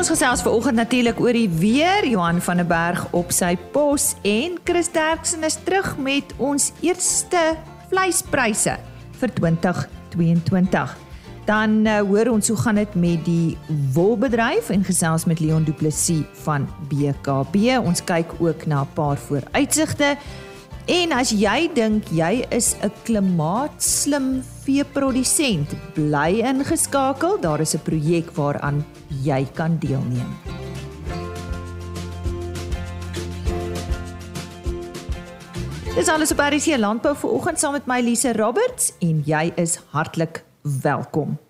Ons gesels vanoggend natuurlik oor die weer. Johan van der Berg op sy pos en Chris Derksen is terug met ons eerste vleispryse vir 2022. Dan uh, hoor ons hoe gaan dit met die wolbedryf en gesels met Leon Du Plessis van BKB. Ons kyk ook na 'n paar vooruitsigte. En as jy dink jy is 'n klimaatslim veeprodusent, bly ingeskakel. Daar is 'n projek waaraan jy kan deelneem. Dis alles op RC Landbou vir oggend saam met my Lise Roberts en jy is hartlik welkom.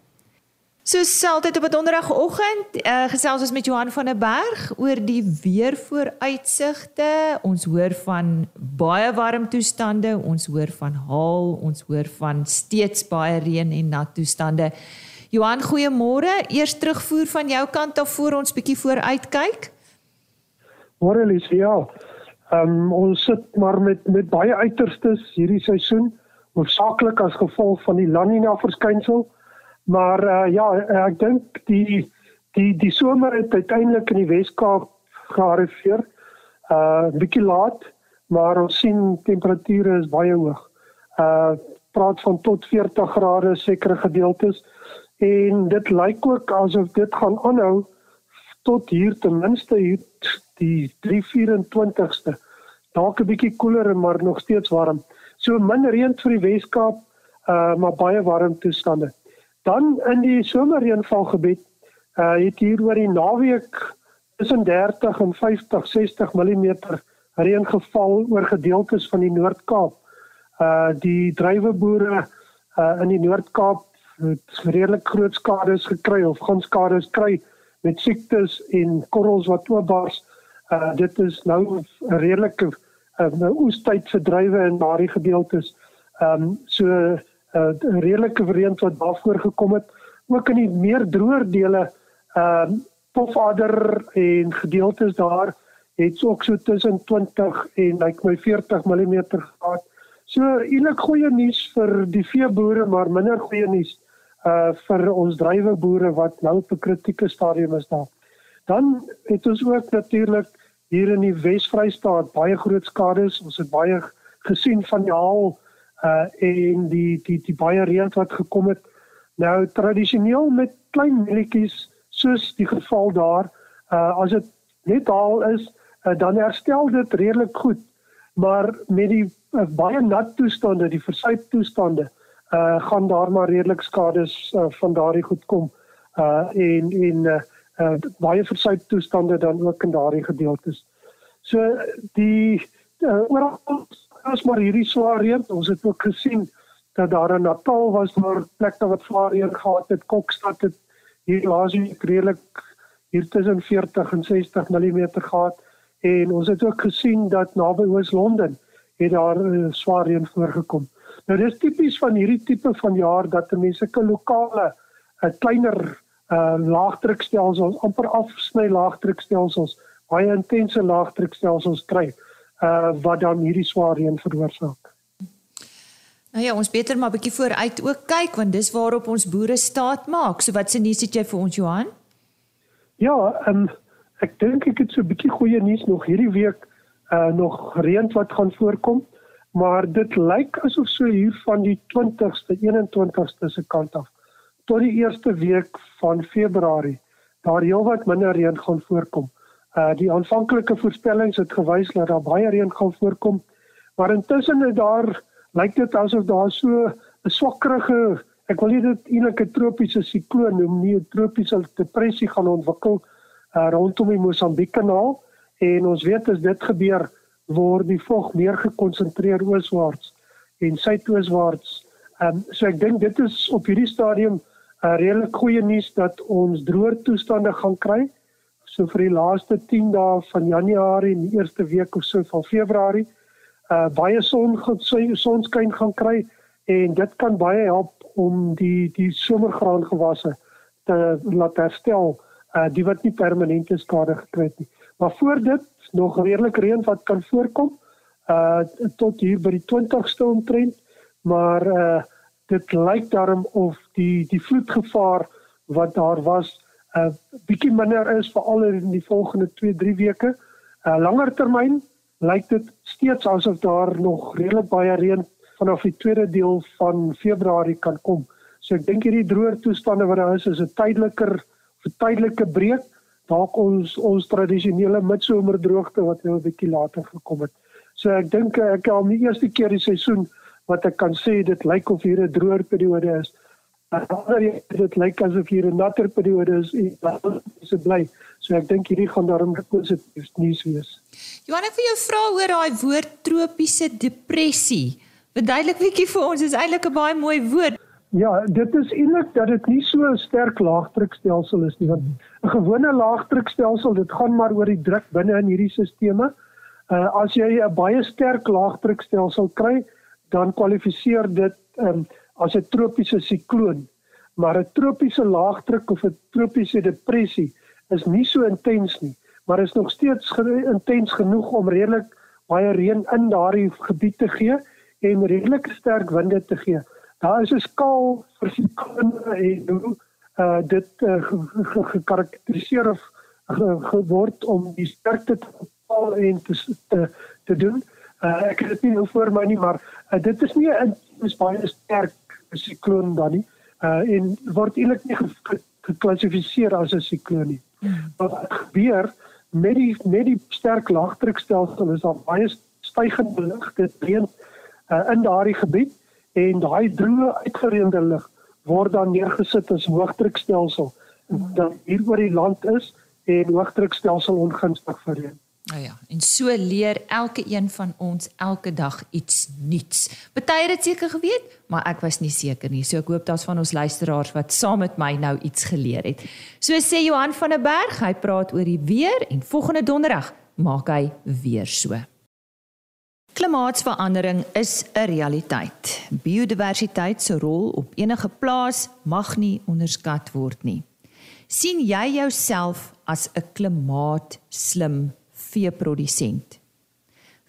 So seltyd op 'n donderdagoggend, uh, gesels ons met Johan van der Berg oor die weervooruitsigte. Ons hoor van baie warm toestande, ons hoor van haal, ons hoor van steeds baie reën en nat toestande. Johan, goeiemôre. Eers terugvoer van jou kant af voor ons bietjie vooruit kyk. Môre Lisie, ja. Um, ons sit maar met met baie uiterstes hierdie seisoen, hoofsaaklik as gevolg van die La Nina verskynsel. Maar uh, ja, ek dink die die die somer het uiteindelik in die Wes-Kaap gearriveer. Uh bietjie laat, maar ons sien temperature is baie hoog. Uh praat van tot 40 grade sekere gedeeltes en dit lyk ook asof dit gaan aanhou tot hier ten minste hier die 324ste. Dalk 'n bietjie koeler maar nog steeds warm. So min reën vir die Weskaap, uh maar baie warm toestande. Dan in die somerreënvalgebied uh het hier oor die naweek tussen 30 en 50 60 mm reën geval oor gedeeltes van die Noord-Kaap. Uh die druiweboere uh in die Noord-Kaap het redelik groot skades gekry of gaan skades kry met siektes en korrels wat oopbars. Uh dit is nou 'n redelike uh, oestyd vir druiwe in daardie gedeeltes. Um, so uh, redelike reën wat daarvoor gekom het ook in die meer droër dele ehm uh, Pofadder en gedeeltes daar het ook so tussen 20 en lyk my 40 mm gehad. So eintlik goeie nuus vir die veeboere maar minder goeie nuus uh vir ons druiweboere wat nou op 'n kritieke stadium is daar. Dan het ons ook natuurlik hier in die Wes-Vrystaat baie groot skades. Ons het baie gesien van die haal uh en die die die baie reën wat gekom het. Nou tradisioneel met klein mieletjies soos die geval daar, uh as dit net haal is, uh, dan herstel dit redelik goed. Maar met die uh, baie nat toestande, die versuip toestande, uh gaan daar maar redelik skades uh, van daardie goed kom. Uh en en uh, uh baie versuip toestande dan ook in daardie gedeeltes. So die uh, oral as maar hierdie swaar reën, ons het ook gesien dat daar in Natal was waar plekke wat swaar reën gehad het, Kokstad het hier laas week redelik hier tussen 40 en 60 mm gehad. En ons het ook gesien dat naby Oos-London het daar uh, swaar reën voorgekom. Nou dis tipies van hierdie tipe van jaar dat mense sulke lokale 'n uh, kleiner uh, laagdrukstelsels amper afsny laagdrukstelsels baie intense laagdrukstelsels kry uh, wat dan hierdie swaar reën veroorsaak. Nou ja, ons beter maar 'n bietjie vooruit ook kyk want dis waarop ons boere staat maak. So wat se nuus het jy vir ons Johan? Ja, um, ek dink ek het so 'n bietjie goeie nuus nog hierdie week uh nog reën wat gaan voorkom maar dit lyk asof so hier van die 20ste 21ste se kant af tot die eerste week van Februarie daar heelwat minder reën gaan voorkom. Uh die aanvanklike voorspellings het gewys dat daar baie reën gaan voorkom, maar intussen het daar lyk dit asof daar so 'n swakkerige, ek wil nie dit eintlik 'n tropiese sikloon noem nie, 'n tropiese depressie gaan ontwikkel uh rondom die Mosambiek-kanaal en ons weet as dit gebeur word die vog meer gekonsentreer ooswaarts en suidooswaarts. Ehm um, so ek dink dit is op hierdie stadium 'n uh, redelik goeie nuus dat ons droër toestande gaan kry. So vir die laaste 10 dae van Januarie en die eerste week of so van Februarie, uh baie son sonskyn gaan kry en dit kan baie help om die die somergraangewasse te laat herstel, uh die wat nie permanente skade gekry het nie. Maar voor dit nog redelik reën wat kan voorkom uh tot hier by die 20ste omtrent maar uh dit lyk daarom of die die vloedgevaar wat daar was uh bietjie minder is veral in die volgende 2-3 weke. Uh langer termyn lyk dit steeds asof daar nog redelik baie reën vanaf die tweede deel van Februarie kan kom. So ek dink hierdie droër toestande wat daar is is 'n tydelike vir tydelike breek dalk ons ons tradisionele midsomerdroogte wat nou 'n bietjie later gekom het. So ek dink ek al die eerste keer die seisoen wat ek kan sê dit lyk of hier 'n droër periode is. Maar dit lyk asof hier 'n natter periode is en dit is bly. So ek dink hierdie gaan daarom positief nuus wees. Johan, ek vir jou vra oor daai woord tropiese depressie. Verduidelik bietjie vir ons, is eintlik 'n baie mooi woord. Ja, dit is eintlik dat dit nie so 'n sterk laagdrukstelsel is nie want 'n gewone laagdrukstelsel dit gaan maar oor die druk binne in hierdie stelsels. Uh as jy 'n baie sterk laagdrukstelsel kry, dan kwalifiseer dit um, as 'n tropiese sikloon. Maar 'n tropiese laagdruk of 'n tropiese depressie is nie so intens nie, maar is nog steeds intens genoeg om redelik baie reën in daardie gebied te gee en redelik sterk winde te gee. Daar is 'n skaal vir sikloone en hoe uh, dit uh, gekarakteriseer of geword om die sterkte te bepaal en te te, te doen. Uh, ek het dit nie nou voor my nie, maar uh, dit is nie 'n is baie sterk sikloon dan nie. Uh, en word eintlik nie geklassifiseer as 'n sikloon nie. Hmm. Wat gebeur met die met die sterk laagdrukstelsel is daar baie stygende lug dit reën uh, in daardie gebied en daai droë uitgereende lug word dan neergesit as hoëdrukstelsel dan hier oor die land is en hoëdrukstelsel ongunstig vir reën. Nou ja, en so leer elke een van ons elke dag iets nuuts. Party het dit seker geweet, maar ek was nie seker nie. So ek hoop daar's van ons luisteraars wat saam met my nou iets geleer het. So sê Johan van der Berg, hy praat oor die weer en volgende donderdag maak hy weer so. Klimaatsverandering is 'n realiteit. Biodiversiteit se rol op enige plaas mag nie onderskat word nie. sien jy jouself as 'n klimaatslim veeprodusent?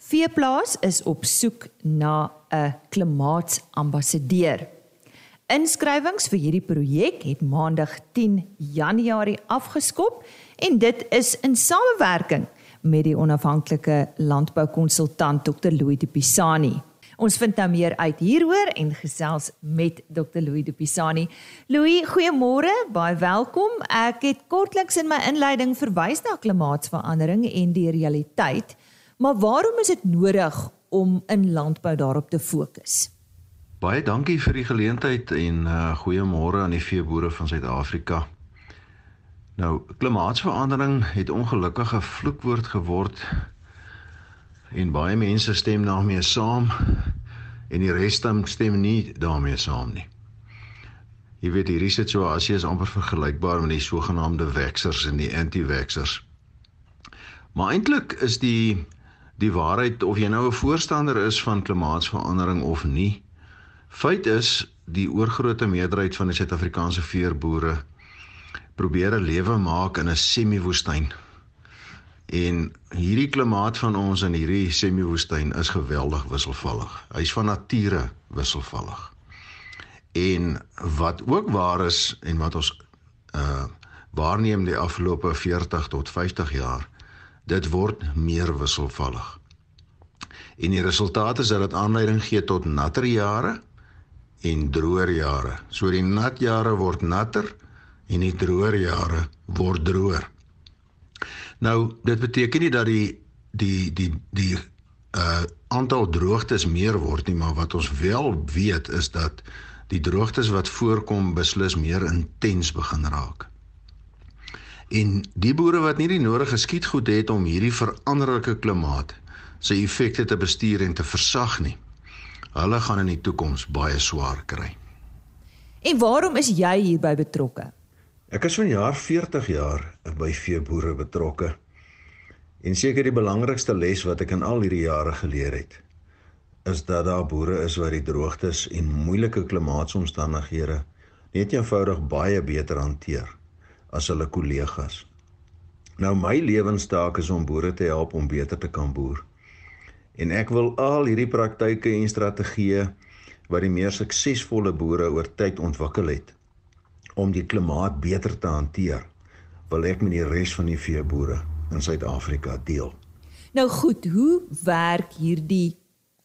Veeplaas is op soek na 'n klimaatsambassadeur. Inskrywings vir hierdie projek het maandag 10 Januarie afgeskop en dit is in samewerking met die onafhanklike landboukonsultant Dr. Louis de Pisani. Ons vind nou meer uit hieroor en gesels met Dr. Louis de Pisani. Louis, goeiemôre, baie welkom. Ek het kortliks in my inleiding verwys na klimaatsverandering en die realiteit, maar waarom is dit nodig om in landbou daarop te fokus? Baie dankie vir die geleentheid en uh, goeiemôre aan die veeboere van Suid-Afrika. Nou, klimaatsverandering het ongelukkig 'n vloekwoord geword en baie mense stem daarmee saam en die res stem nie daarmee saam nie. Jy weet hierdie situasie is amper vergelykbaar met die sogenaamde weksers en die anti-weksers. Maar eintlik is die die waarheid of jy nou 'n voorstander is van klimaatsverandering of nie, feit is die oorgrootste meerderheid van die Suid-Afrikaanse veeboere probeer 'n lewe maak in 'n semi-woestyn. En hierdie klimaat van ons in hierdie semi-woestyn is geweldig wisselvallig. Hy's van nature wisselvallig. En wat ook waar is en wat ons uh waarneem die afgelope 40 tot 50 jaar, dit word meer wisselvallig. En die resultaat is dat dit aanleiding gee tot natter jare en droër jare. So die nat jare word natter en die droër jare word droër. Nou, dit beteken nie dat die die die die uh aantal droogtes meer word nie, maar wat ons wel weet is dat die droogtes wat voorkom beslis meer intens begin raak. En die boere wat nie die nodige skietgoed het om hierdie veranderlike klimaat se effekte te bestuur en te versag nie, hulle gaan in die toekoms baie swaar kry. En waarom is jy hierby betrokke? Ek is van jaar 40 jaar by veeboere betrokke. En seker die belangrikste les wat ek in al hierdie jare geleer het, is dat daar boere is wat die droogtes en moeilike klimaatsomstandighede net eenvoudig baie beter hanteer as hulle kollegas. Nou my lewenstaak is om boere te help om beter te kan boer. En ek wil al hierdie praktyke en strategieë wat die meer suksesvolle boere oor tyd ontwikkel het, om die klimaat beter te hanteer wil ek met die res van die veeboere in Suid-Afrika deel. Nou goed, hoe werk hierdie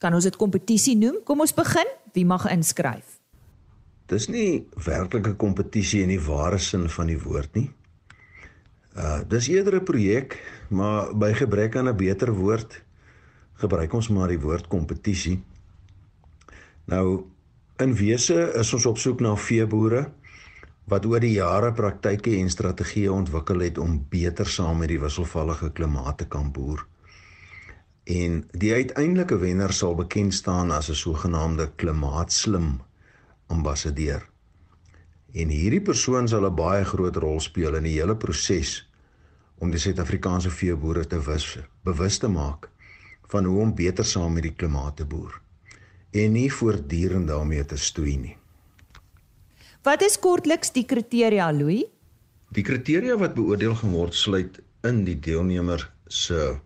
kan ons dit kompetisie noem? Kom ons begin. Wie mag inskryf? Dis nie werklike kompetisie in die ware sin van die woord nie. Uh dis eerder 'n projek, maar by gebrek aan 'n beter woord gebruik ons maar die woord kompetisie. Nou in wese is ons op soek na veeboere wat oor die jare praktyke en strategieë ontwikkel het om beter saam met die wisselvallige klimaat te kan boer. En die uiteindelike wenner sal bekend staan as 'n sogenaamde klimaatslim ambassadeur. En hierdie persoon sal 'n baie groot rol speel in die hele proses om die Suid-Afrikaanse veeboere te wis, bewus te maak van hoe om beter saam met die klimaat te boer en nie voortdurend daarmee te stoei nie. Wat is kortliks die kriteria, Louis? Die kriteria wat beoordeel geword sluit in die deelnemer se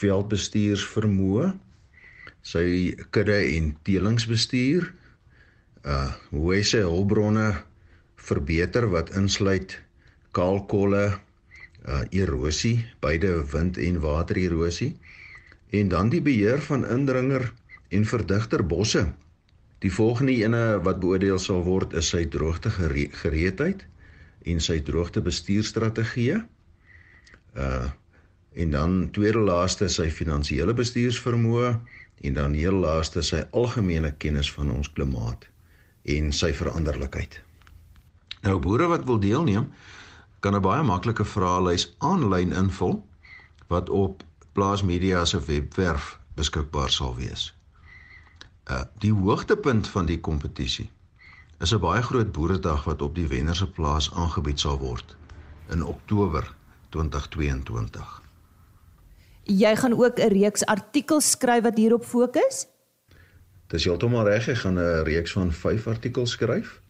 veldbestuursvermoë, sy kudde en telingsbestuur, uh hoe hy sy hulpbronne verbeter wat insluit kaalkolle, uh erosie, beide wind en watererosie en dan die beheer van indringer en verdigter bosse Die volgende ene wat beoordeel sal word is sy droogte gereedheid en sy droogte bestuurstrategieë. Uh en dan tweede laaste sy finansiële bestuursvermoë en dan heel laaste sy algemene kennis van ons klimaat en sy veranderlikheid. Nou boere wat wil deelneem, kan 'n baie maklike vraelys aanlyn invul wat op Plaas Media se webwerf beskikbaar sal wees. Uh die hoogtepunt van die kompetisie is 'n baie groot boeredag wat op die wenner se plaas aangebied sal word in Oktober 2022. Jy gaan ook 'n reeks artikels skryf wat hierop fokus? Dis heeltemal reg, ek gaan 'n reeks van 5 artikels skryf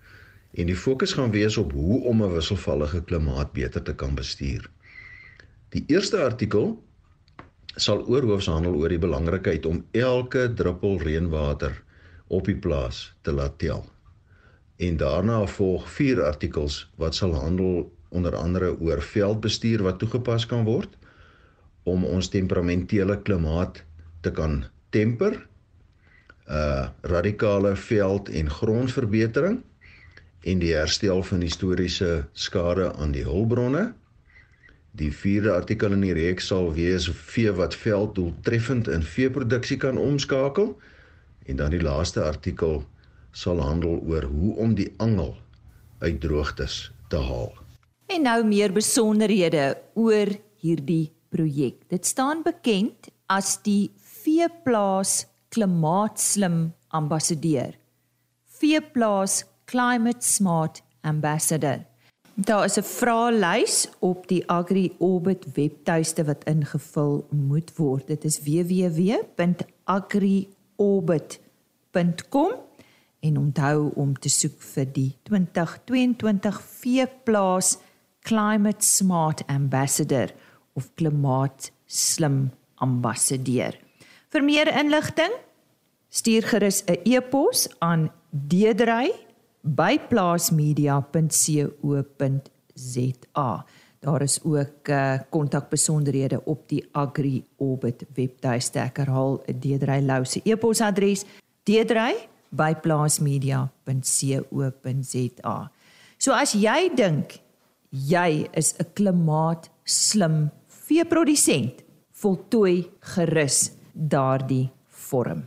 en die fokus gaan wees op hoe om 'n wisselvallige klimaat beter te kan bestuur. Die eerste artikel sal oorhoofs handel oor die belangrikheid om elke druppel reënwater op die plaas te laat tel. En daarna volg vier artikels wat sal handel onder andere oor veldbestuur wat toegepas kan word om ons temperamentele klimaat te kan temper, uh radikale veld en grondverbetering en die herstel van historiese skade aan die hulpbronne Die vierde artikel in die reeks sal wees vee wat veld doeltreffend in veeproduksie kan omskakel en dan die laaste artikel sal handel oor hoe om die angel uit droogtes te haal. En nou meer besonderhede oor hierdie projek. Dit staan bekend as die Veeplaas Klimaatslim Ambassadeur. Veeplaas Climate Smart Ambassador. Daar is 'n vraelys op die Agri Orbit webtuiste wat ingevul moet word. Dit is www.agriorbit.com en onthou om te soek vir die 2022 veeplaas Climate Smart Ambassador of Klimaat Slim Ambassadeur. Vir meer inligting stuur gerus 'n e-pos aan deedrey@ by plaasmedia.co.za. Daar is ook uh kontakbesonderhede op die Agri Orbit webtuiste. Ek herhaal Deedrey Lou se e-posadres: deedrey@plaasmedia.co.za. So as jy dink jy is 'n klimaatslim veeprodusent, voltooi gerus daardie vorm.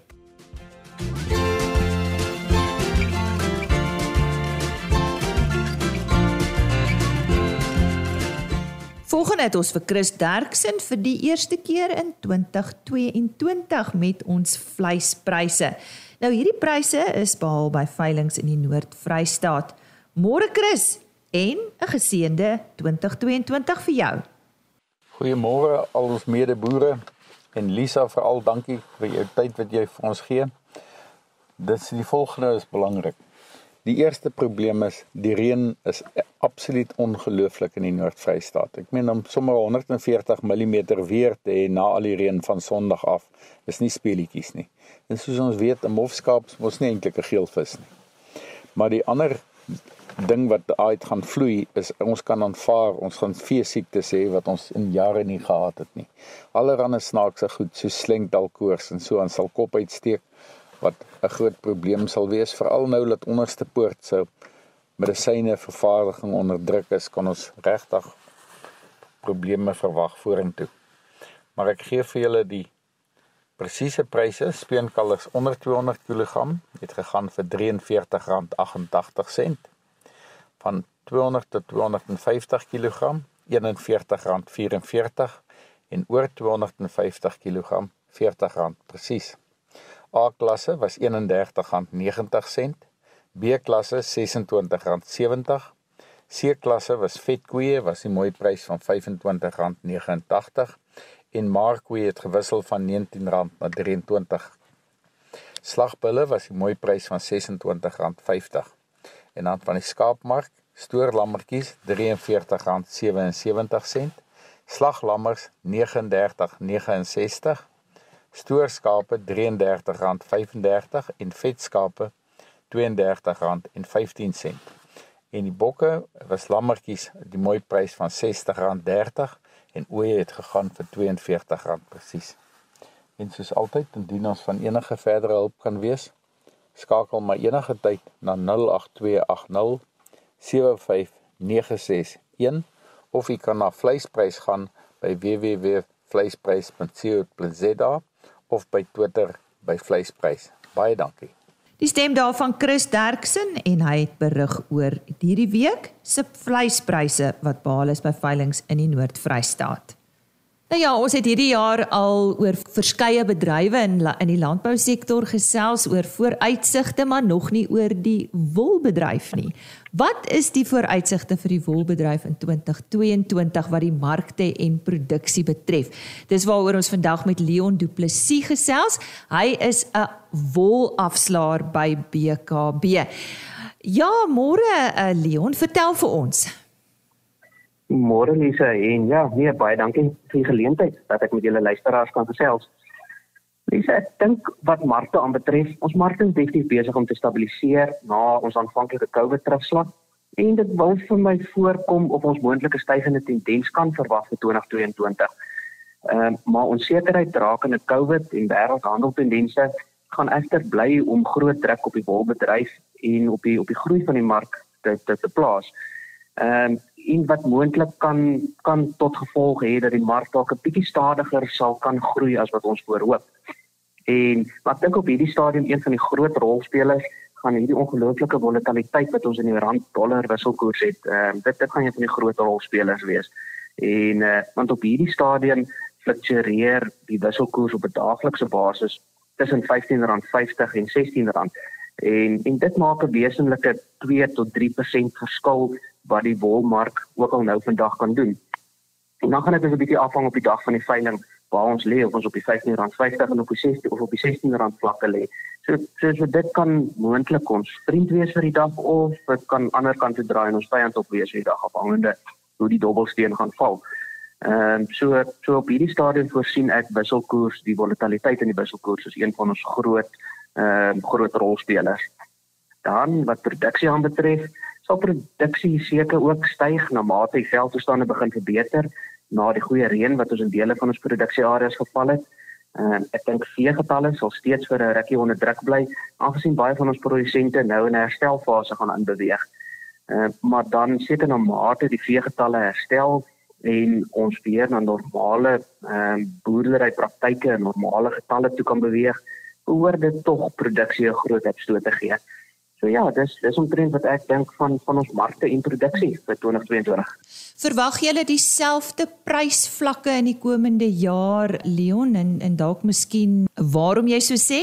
Volgende het ons vir Chris Derksen vir die eerste keer in 2022 met ons vleispryse. Nou hierdie pryse is behaal by veilinge in die Noord-Vrystaat. Môre Chris en 'n geseënde 2022 vir jou. Goeiemôre al ons medeboere en Lisa veral dankie vir jou tyd wat jy vir ons gee. Dit is die volgende is belangrik. Die eerste probleem is die reën is absoluut ongelooflik in die Noord-Vrystaat. Ek meen om sommer 140 mm weer te hê na al die reën van Sondag af is nie speletjies nie. En soos ons weet, 'n mofskaap mos nie eintlik 'n geelvis nie. Maar die ander ding wat uit gaan vloei is ons kan aanvaar ons gaan vee siektes hê wat ons in jare nie gehad het nie. Allerhande snaakse goed so slenkdalkoors en so aan sal kop uitsteek wat 'n groot probleem sal wees veral nou dat onderste poort se medisyne vervaardiging onder druk is kan ons regtig probleme verwag vorentoe. Maar ek gee vir julle die presiese pryse. Speenkalvers onder 200 kg het gegaan vir R43.88 van 200 tot 250 kg R41.44 en oor 250 kg R40 presies. A klasse was R31.90, B klasse R26.70, C klasse was vetkoeie was die mooi prys van R25.89 en markkoeie het gewissel van R19 na R23. Slagbulle was die mooi prys van R26.50 en dan van die skaapmark stoorlammetjies R43.77 slaglammers R39.69 stoorskape R33.35 en vetskape R32.15 en die bokke was lammetjies die mooi prys van R60.30 en ooe het gegaan vir R42 presies. En soos altyd indien ons van enige verdere hulp kan wees skakel my enige tyd na 08280 75961 of jy kan na vleisprys gaan by www.vleisprys.co.za of by Twitter by vleisprys. Baie dankie. Die stem daarvan Chris Derksen en hy het berig oor hierdie week se vleispryse wat behaal is by veilinge in die Noord-Vrystaat. Nou ja, ons het hierdie jaar al oor verskeie bedrywe in in die landbousektor gesels oor vooruitsigte, maar nog nie oor die wolbedryf nie. Wat is die vooruitsigte vir die wolbedryf in 2022 wat die markte en produksie betref? Dis waaroor ons vandag met Leon Du Plessis gesels. Hy is 'n wolafslaer by BKB. Ja, môre uh, Leon, vertel vir ons. Môre Lise en ja, nee baie dankie vir die geleentheid dat ek met julle luisteraars kan gesels. Lise, ek dink wat markte aanbetref, ons markte is definitief besig om te stabiliseer na ons aanvanklike COVID terugslag en dit wil vir my voorkom of ons moontlike stygende tendens kan verwag vir 2022. Ehm uh, maar onsekerheid rakende COVID en wêreldhandeltendense gaan egter bly om groot druk op die wolbedryf en op die op die groei van die mark te te, te plaas. Ehm um, en wat moontlik kan kan tot gevolg hê dat die mark dalk 'n bietjie stadiger sal kan groei as wat ons voorhoop. En wat dink op hierdie stadium een van die groot rolspelers gaan hierdie ongelooflike volatiliteit wat ons in die rand dollar wisselkoers het. Ehm uh, dit dit gaan een van die groot rolspelers wees. En uh, want op hierdie stadium fluktueer die wisselkoers op 'n daaglikse basis tussen R15.50 en R16 en en dit maak 'n wesenlike 2 tot 3% verskil wat die wolmark ook al nou vandag kan doen. En dan gaan dit 'n bietjie afhang op die dag van die veiling waar ons lê of ons op die R15.50 en op die 16 of op die R16 vlakke lê. So so so dit kan moontlik ons vriend wees vir die dag of dit kan ander kant toe draai en ons vyand op wees vir die dag afhangende hoe die dobbelsteen gaan val. Ehm um, so so op hierdie stadium voorsien ek wisselkoers, die volatiliteit in die wisselkoers is een van ons groot ehm um, groot rolspelers. Dan wat produksie aanbetref, sal produksie seker ook styg na mate die veldtoestande begin verbeter na die goeie reën wat ons in dele van ons produksieareas geval het. En uh, ek dink veegetalle sal steeds vir 'n rukkie onder druk bly aangesien baie van ons produsente nou in 'n herstelfase gaan inbeweeg. Uh, maar dan seker na mate die veegetalle herstel en ons weer na normale ehm uh, boerderypraktyke en normale getalle toe kan beweeg, behoort dit tog produksie 'n groot opstoot te gee. So ja, dis dis omtrent wat ek dink van van ons markte en produksie vir 2022. Verwag julle dieselfde prysvlakke in die komende jaar Leon en en dalk miskien waarom jy so sê?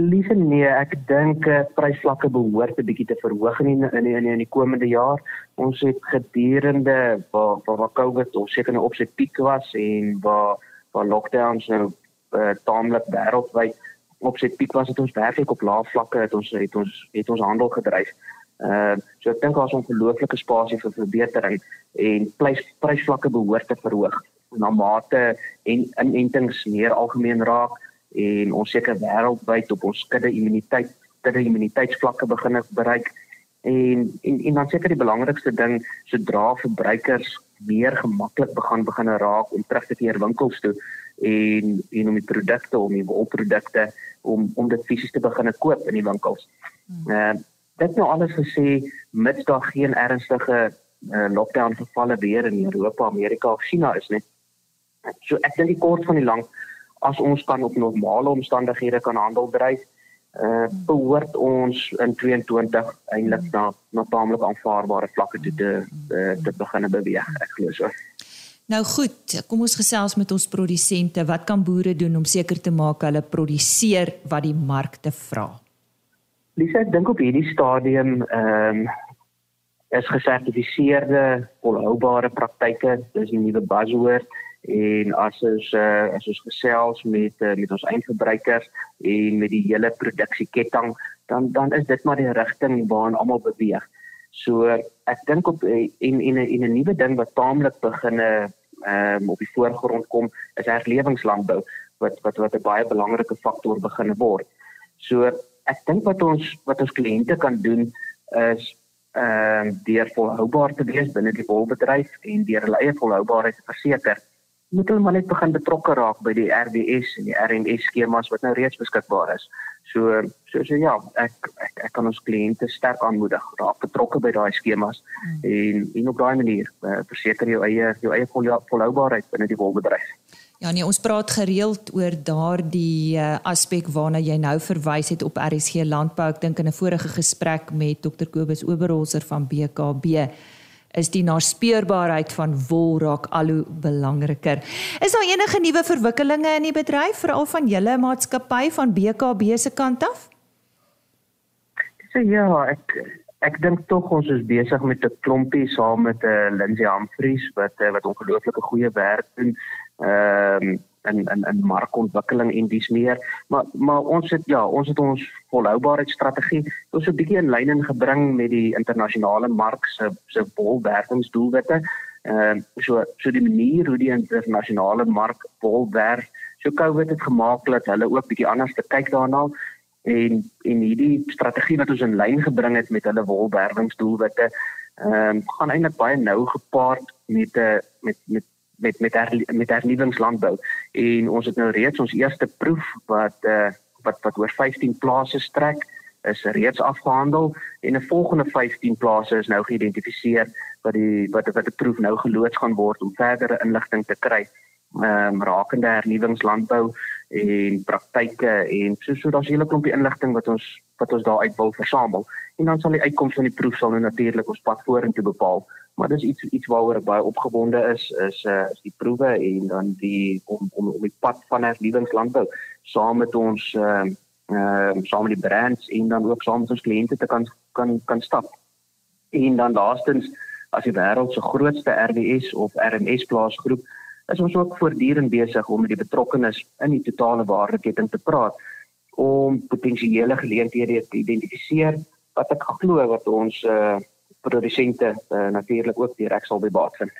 Liewe nee, ek dink uh, prysvlakke behoort 'n bietjie te verhoog in in in, in die komende jaar. Ons het gedurende waar waar, waar COVID ons seker nou op sy piek was en waar waar lockdowns nou uh, taamlik wêreldwyd op sy piek was het ons werklik op lae vlakke het ons het ons het ons handel gedryf. Uh so ek dink daar's 'n ongelooflike spasie vir verbetering en prys prysvlakke behoort te verhoog na mate en inentings meer algemeen raak en ons seker wêreldwyd op ons kudde immuniteit kudde immuniteitsvlakke begin bereik En en en dan seker die belangrikste ding sodra verbruikers meer gemaklik begin begin raak om terug te keer winkels toe en en om die produkte om die wolprodukte om om dit fisies te begin koop in die winkels. Hmm. Uh, dit nou alles gesê mits daar geen ernstige uh, lockdown gevalle weer in Europa, Amerika of China is nie. So ek dink die kort van die lank as ons kan op normale omstandighede kan handel dryf, uh behoort ons in 22 eintlik na na taamlik aanvaarbare vlakke toe te te, te begin beweeg, ek glo so. Nou goed, kom ons gesels met ons produsente. Wat kan boere doen om seker te maak hulle produseer wat die markte vra? Lisa, ek dink op hierdie stadium ehm um, is gesertifiseerde volhoubare praktyke, dis 'n nuwe buzzword en as ons uh, as ons gesels met uh, met ons eindverbruikers en met die hele produksieketting dan dan is dit maar die rigting waarna almal beweeg. So ek dink op en en 'n 'n nuwe ding wat taamlik beginne ehm um, op die voorgrond kom is herlewingslandbou wat wat wat 'n baie belangrike faktor beginne word. So ek dink wat ons wat ons kliënte kan doen is ehm uh, deur volhoubaar te wees binne die wolbedryf en deur hulle eie volhoubaarheid te verseker, moet hulle maar net begin betrokke raak by die RDS en die RMS skemas wat nou reeds beskikbaar is. So so so ja, ek ek, ek kan ons kliënte sterk aanmoedig raak betrokke by daai skemas hmm. en en op daai manier uh, verseker jou eie jou eie volhoubaarheid binne die wolbedryf. Ja nee, ons praat gereeld oor daardie uh, aspek waarna jy nou verwys het op RSG Landbou. Ek dink in 'n vorige gesprek met Dr Kobus Oberholzer van BKB is die naspeurbaarheid van wol raak al hoe belangriker. Is daar enige nuwe verwikkelinge in die bedryf veral van julle maatskappy van BKB se kant af? So ja, ek ek dink tog ons is besig met 'n klompie saam met 'n uh, eh, Lindsay Humphries wat uh, wat ongelooflike goeie werk doen ehm um, in in in markontwikkeling en dis meer. Maar maar ons het ja ons het ons volhoubaarheidsstrategie ons so 'n bietjie in lyn ingebring met die internasionale mark se se bolwerkingsdoelwitte. Ehm uh, so so die manier hoe die internasionale mark bolwerk so COVID het gemaak dat hulle ook bietjie anders te kyk daarna en en hierdie strategie wat ons in lyn gebring het met hulle wolwerwingsdoelwitte ehm um, gaan eintlik baie nou gepaard met 'n uh, met met met met her, met hernuwingslandbou en ons het nou reeds ons eerste proef wat uh, wat wat oor 15 plase strek is reeds afgehandel en 'n volgende 15 plase is nou geïdentifiseer wat die wat wat 'n proef nou geloods gaan word om verdere inligting te kry ehm um, rakende hernuwingslandbou en praktyke en so so daar's 'n hele klompie inligting wat ons wat ons daar uit wil versamel. En dan sal die uitkoms van die proef sal nou natuurlik ons pad vorentoe bepaal. Maar dis iets iets waaroor ek baie opgewonde is is uh, is die proewe en dan die om om om die pad van herlewingslandbou saam met ons ehm uh, uh, saam met die brands en dan ook saam met ons kliënte te kan kan kan stap. En dan laastens as die wêreld se grootste RDS of RMS plaasgroep is ons ook voortdurend besig om met die betrokkenes in die totale waardeketting te praat om potensiële geleenthede te identifiseer wat ek glo wat ons uh, produsente uh, natuurlik ook direk sal by baat vind.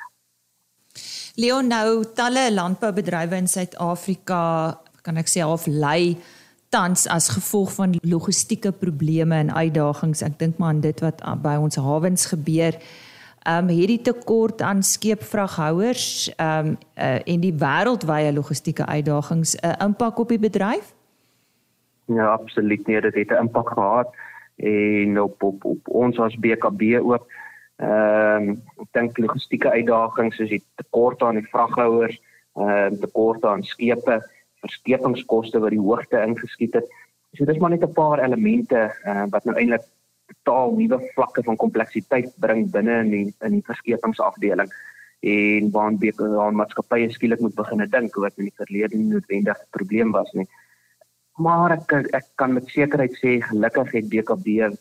Leon nou talle landboubedrywe in Suid-Afrika kan ek sê half lei tans as gevolg van logistieke probleme en uitdagings. Ek dink maar aan dit wat by ons hawens gebeur. Ehm um, hierdie tekort aan skeepvraghouers ehm um, uh, en die wêreldwye logistieke uitdagings 'n uh, impak op die bedryf? Ja, absoluut. Nee, dit het 'n impak gehad en op op, op ons as BKB ook. Ehm um, ek dink logistieke uitdagings soos die tekort aan die vraghouers, ehm uh, tekort aan skepe, verskepingskoste wat die hoogte ingeskiet het. So dis maar net 'n paar elemente uh, wat nou eintlik totaal nuwe vlakke van kompleksiteit bring binne in die in die verskepingsafdeling en waar BKB maatskappye skielik moet begin dink wat in die verlede noodwendig 'n probleem was nie maar ek ek kan met sekerheid sê gelukkig het BKB 'n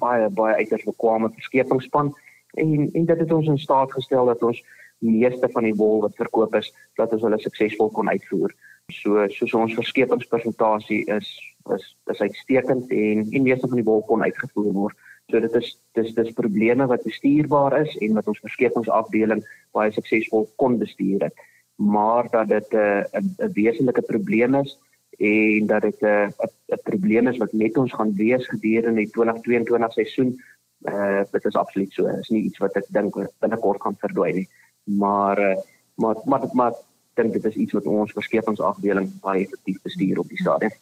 baie baie uiters bekwame verskepingsspan en en dit het ons in staat gestel dat ons meeste van die wol wat verkoop is dat ons hulle suksesvol kon uitvoer. So soos ons verskepingspersentasie is is is uitstekend en die meeste van die wol kon uitgevoer word. So dit is dis dis probleme wat bestuurbaar is en wat ons verskepingsafdeling baie suksesvol kon bestuur het. Maar dat dit 'n 'n wesenlike probleem is en dat dit 'n uh, 'n probleem is wat met ons gaan wees gedurende die 2022 seisoen Eh uh, dit is absoluut so. Dit is nie iets wat ek dink binnekort gaan verdwyn nie. Maar uh, maar maar maar dink dit is iets wat ons verskepingsafdeling baie effektief bestuur op die stadium.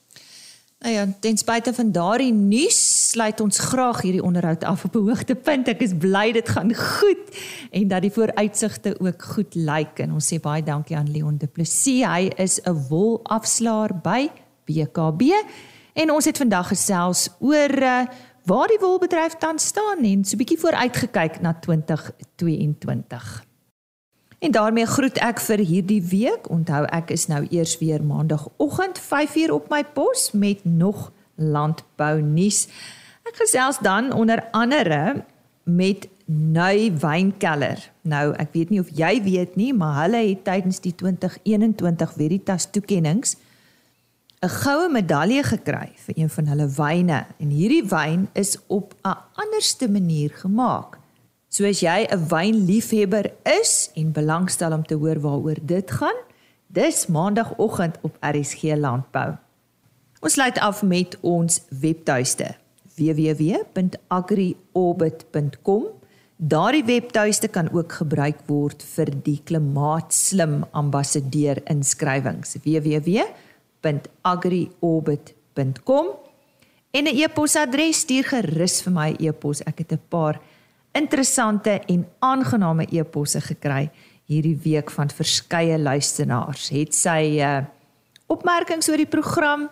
Nou ja, ten spyte van daardie nuus sluit ons graag hierdie onderhoud af op 'n hoogtepunt. Ek is bly dit gaan goed en dat die vooruitsigte ook goed lyk en ons sê baie dankie aan Leon Du Plessis. Hy is 'n wolafslaer by BKB en ons het vandag gesels oor uh, waar die wolbedryf tans staan en so 'n bietjie vooruitgekyk na 2022. En daarmee groet ek vir hierdie week. Onthou ek is nou eers weer maandagooggend 5uur op my pos met nog landbou nuus. Ek gesels dan onder andere met Nui Wynkeller. Nou, ek weet nie of jy weet nie, maar hulle het tydens die 2021 Veritas toekenninge 'n goue medalje gekry vir een van hulle wyne en hierdie wyn is op 'n anderste manier gemaak. So as jy 'n wynliefhebber is en belangstel om te hoor waaroor dit gaan, dis maandagooggend op RSG Landbou. Ons sluit af met ons webtuiste www.agriorbit.com. Daardie webtuiste kan ook gebruik word vir die klimaatslim ambassadeur inskrywings www.agriorbit.com. En 'n e-posadres stuur gerus vir my e-pos. Ek het 'n paar interessante en aangename e-posse gekry hierdie week van verskeie luisteraars. Het sy uh opmerkings oor die program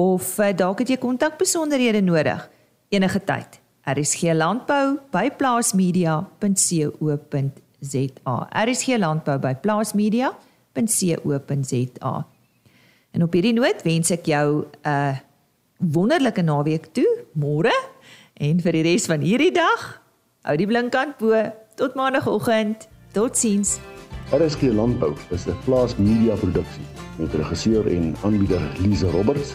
of uh, dalk het jy kontakbesonderhede nodig enige tyd. RSG Landbou by plaasmedia.co.za. RSG Landbou by plaasmedia.co.za. En op hierdie noot wens ek jou 'n uh, wonderlike naweek toe, môre en vir die res van hierdie dag Hou die blinkkant bo. Tot maandagooggend. Totsiens. RSG Landbou is 'n plaas media produksie met regisseur en aanbieder Lize Roberts